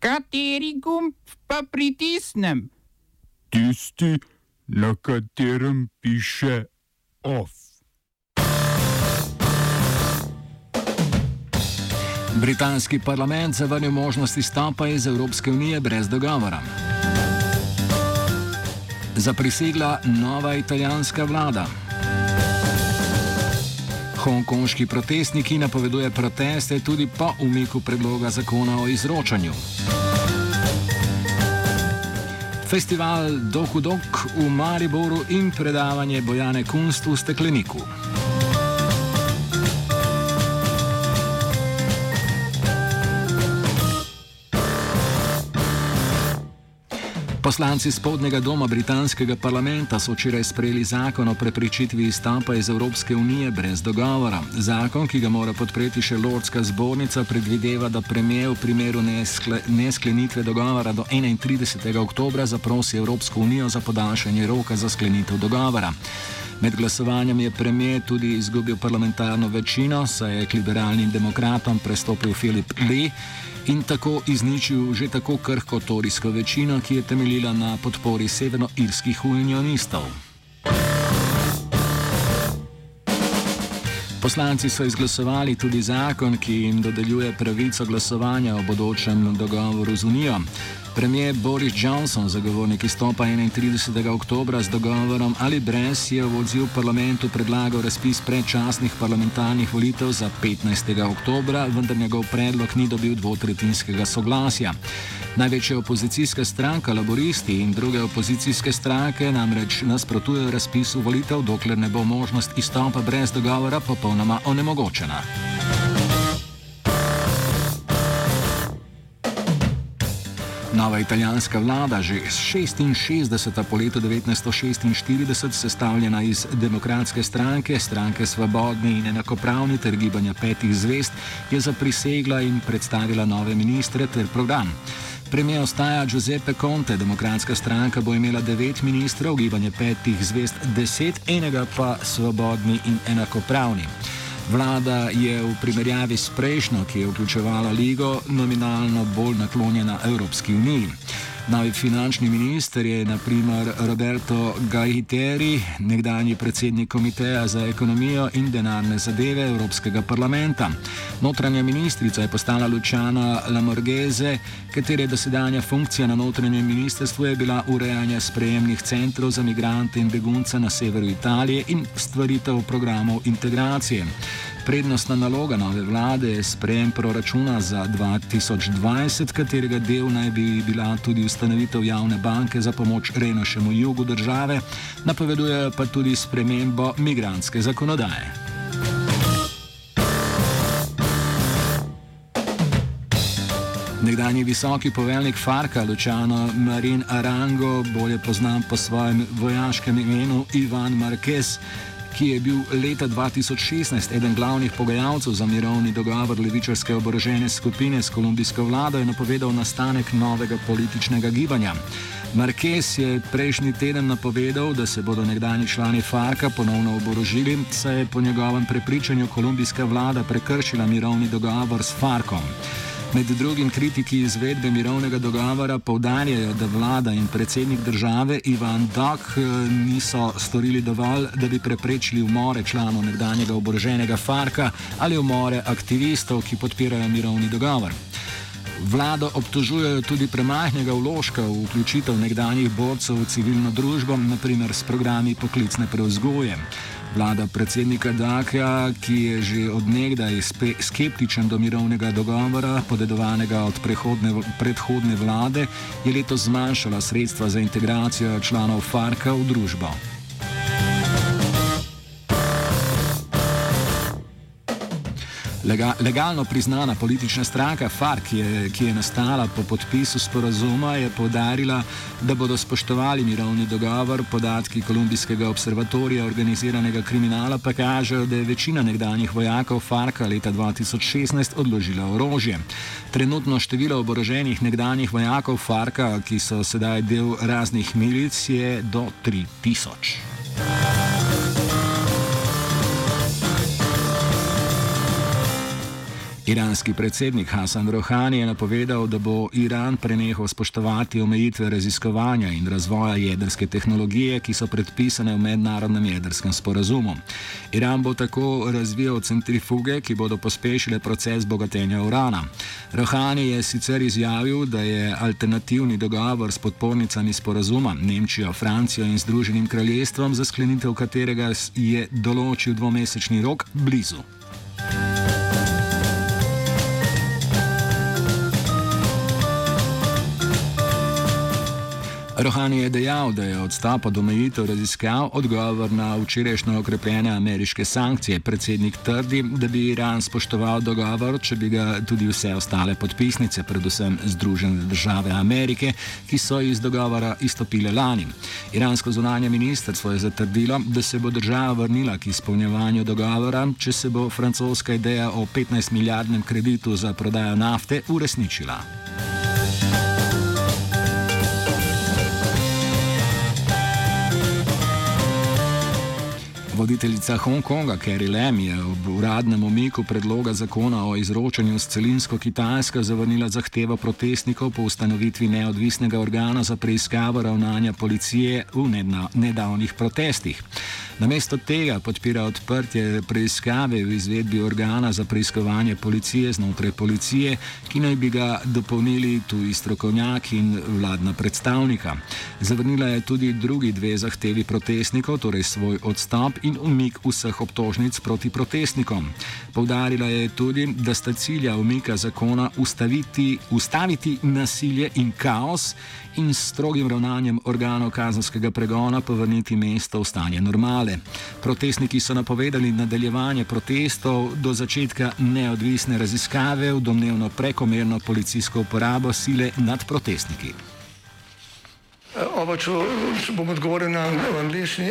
Kateri gumb pa pritisnem? Tisti, na katerem piše OF. Britanski parlament zavrnil možnost izstopa iz Evropske unije brez dogovora. Zaprisegla nova italijanska vlada. Hongkonški protestniki napoveduje proteste tudi po umiku predloga zakona o izročanju. Festival Dokudok v Mariboru in predavanje Bojane Kunst v stekleniku. Poslanci spodnjega doma britanskega parlamenta so včeraj sprejeli zakon o preprečitvi izstopa iz Evropske unije brez dogovora. Zakon, ki ga mora podpreti še Lordska zbornica, predvideva, da premijer v primeru neskle, nesklenitve dogovora do 31. oktobra zaprosi Evropsko unijo za podaljšanje roka za sklenitev dogovora. Med glasovanjem je premijer tudi izgubil parlamentarno večino, saj je k liberalnim demokratom prestopil Filip Lee in tako izničil že tako krhko torijsko večino, ki je temeljila na podpori severnoirskih unionistov. Poslanci so izglasovali tudi zakon, ki jim dodeljuje pravico glasovanja o bodočem dogovoru z Unijo. Premijer Boris Johnson, zagovornik izstopa 31. oktober z dogovorom ali brez, je v odziv parlamentu predlagal razpis predčasnih parlamentarnih volitev za 15. oktober, vendar njegov predlog ni dobil dvotretinskega soglasja. Največja opozicijska stranka, laboristi in druge opozicijske stranke namreč nasprotujejo razpisu volitev, dokler ne bo možnost izstopa brez dogovora popolnoma onemogočena. Nova italijanska vlada, že 66. po letu 1946 sestavljena iz demokratske stranke, stranke Svobodni in enakopravni ter gibanja petih zvest, je zaprisegla in predstavila nove ministre ter program. Premijer ostaja Giuseppe Conte, demokratska stranka bo imela devet ministrov, gibanje petih zvest deset, enega pa svobodni in enakopravni. Vlada je v primerjavi s prejšnjo, ki je vključevala Ligo, nominalno bolj naklonjena Evropski uniji. Novi finančni minister je naprimer Roberto Gajiteri, nekdanji predsednik Komiteja za ekonomijo in denarne zadeve Evropskega parlamenta. Notranja ministrica je postala Lučana Lamorgeze, katere dosedanja funkcija na notranjem ministrstvu je bila urejanje sprejemnih centrov za migrante in begunce na severu Italije in stvaritev programov integracije. Prednostna naloga nove vlade je sprejem proračuna za 2020, katerega del naj bi bila tudi ustanovitev javne banke za pomoč rejnošemu jugu države, napoveduje pa tudi spremembo migranske zakonodaje. Nekdanji visoki poveljnik Farka, Lučano Marin Arango, bolje znan po svojem vojaškem imenu Ivan Marquez, ki je bil leta 2016 eden glavnih pogajalcev za mirovni dogovor levičarske oborožene skupine s kolumbijsko vlado, je napovedal nastanek novega političnega gibanja. Marquez je prejšnji teden napovedal, da se bodo nekdani člani Farka ponovno oborožili, saj je po njegovem prepričanju kolumbijska vlada prekršila mirovni dogovor s Farkom. Med drugim kritiki izvedbe mirovnega dogovora povdarjajo, da vlada in predsednik države Ivan Dok eh, niso storili dovolj, da bi preprečili umore članov nekdanjega oboroženega Farka ali umore aktivistov, ki podpirajo mirovni dogovor. Vlado obtožujejo tudi premajhnega vložka v vključitev nekdanjih borcev v civilno družbo, naprimer s programi poklicne preuzgoje. Vlada predsednika Dakja, ki je že odnegdaj skeptičen do mirovnega dogovora, podedovanega od predhodne vlade, je letos zmanjšala sredstva za integracijo članov Farka v družbo. Lega, legalno priznana politična stranka FARC, ki ki je nastala po podpisu sporazuma, je povdarila, da bodo spoštovali mirovni dogovor. Podatki Kolumbijskega observatorija organiziranega kriminala pa kažejo, da je večina nekdanjih vojakov FARC leta 2016 odložila orožje. Trenutno število oboroženih nekdanjih vojakov FARC, ki so sedaj del raznih milic, je do 3000. Iranski predsednik Hasan Rohani je napovedal, da bo Iran prenehal spoštovati omejitve raziskovanja in razvoja jedrske tehnologije, ki so predpisane v mednarodnem jedrskem sporazumu. Iran bo tako razvijal centrifuge, ki bodo pospešile proces bogatenja urana. Rohani je sicer izjavil, da je alternativni dogovor s podpornicami sporazuma Nemčijo, Francijo in Združenim kraljestvom, za sklenitev katerega je določil dvomesečni rok, blizu. Rohani je dejal, da je odstop od omejitev raziskav odgovor na včerajšnje okrepljene ameriške sankcije. Predsednik trdi, da bi Iran spoštoval dogovor, če bi ga tudi vse ostale podpisnice, predvsem Združene države Amerike, ki so iz dogovora izstopile lani. Iransko zunanje ministrstvo je zatrdilo, da se bo država vrnila k izpolnjevanju dogovora, če se bo francoska ideja o 15 milijardnem kreditu za prodajo nafte uresničila. Voditeljica Hongkonga Carrie Lam je ob uradnem omiku predloga zakona o izročanju s celinsko Kitajsko zavrnila zahtevo protestnikov po ustanovitvi neodvisnega organa za preiskavo ravnanja policije v nedavnih protestih. Namesto tega podpira odprtje preiskave v izvedbi organa za preiskovanje policije znotraj policije, ki naj bi ga dopolnili tuji strokovnjaki in vladna predstavnika. Zavrnila je tudi drugi dve zahtevi protestnikov, torej svoj odstop in umik vseh obtožnic proti protestnikom. Povdarila je tudi, da sta cilja umika zakona ustaviti, ustaviti nasilje in kaos in s strogim ravnanjem organov kazanskega pregona povrniti mesto v stanje normale. Protestniki so napovedali nadaljevanje protestov do začetka neodvisne raziskave v domnevno prekomerno policijsko uporabo sile nad protestniki. Oba, če, če bom odgovoril na angliški.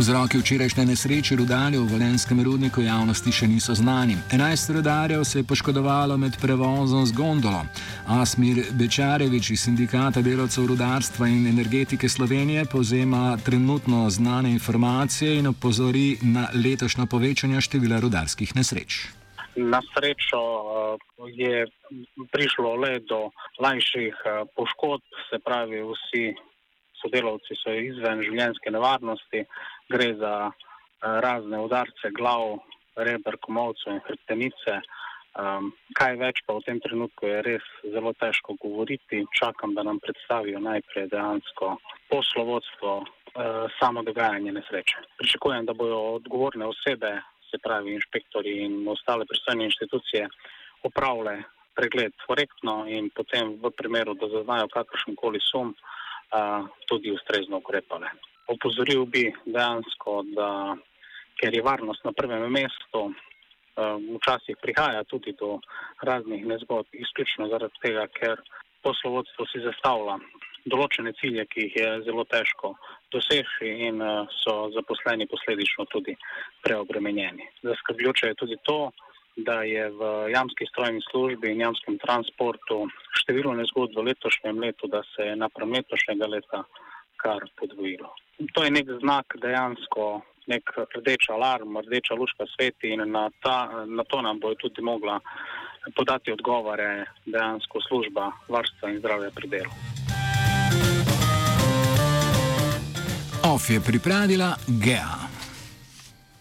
Vzroki včerajšnje nesreče rudarjev v Valenskem rudniku javnosti še niso znani. 11 rudarjev se je poškodovalo med prevozom z gondolo. Asmir Bečarevič iz Sindikata delavcev rudarstva in energetike Slovenije povzema trenutno znane informacije in opozori na letošnjo povečanje števila rudarskih nesreč. Na srečo eh, je prišlo le do lažjih eh, poškodb, se pravi, vsi sodelavci so izven življenjske nevarnosti, gre za uh, razne udarce glav, reber, komovcev in hrbtenice. Um, kaj več pa v tem trenutku je res zelo težko govoriti. Čakam, da nam predstavijo najprej dejansko poslovodstvo, uh, samo dogajanje nesreče. Pričakujem, da bodo odgovorne osebe, se pravi inšpektori in ostale pristojne inštitucije, opravile pregled korektno in potem v primeru, da zaznajo kakršen koli sum, uh, tudi ustrezno ukrepale. Opozoril bi dejansko, da ker je varnost na prvem mestu, včasih prihaja tudi do raznih nezgod, izključno zaradi tega, ker poslovodstvo si zastavlja določene cilje, ki jih je zelo težko doseči in so zaposleni posledično tudi preobremenjeni. Zaskrbljujoče je tudi to, da je v jamski strojni službi in jamskem transportu število nezgod v letošnjem letu, da se je naprem letošnjega leta kar podvojilo. To je nek znak dejansko, nek rdeč alarm, rdeča lučka sveti in na, ta, na to nam bo tudi mogla podati odgovore dejansko služba varstva in zdravja pri delu. OF je pripravila GEA.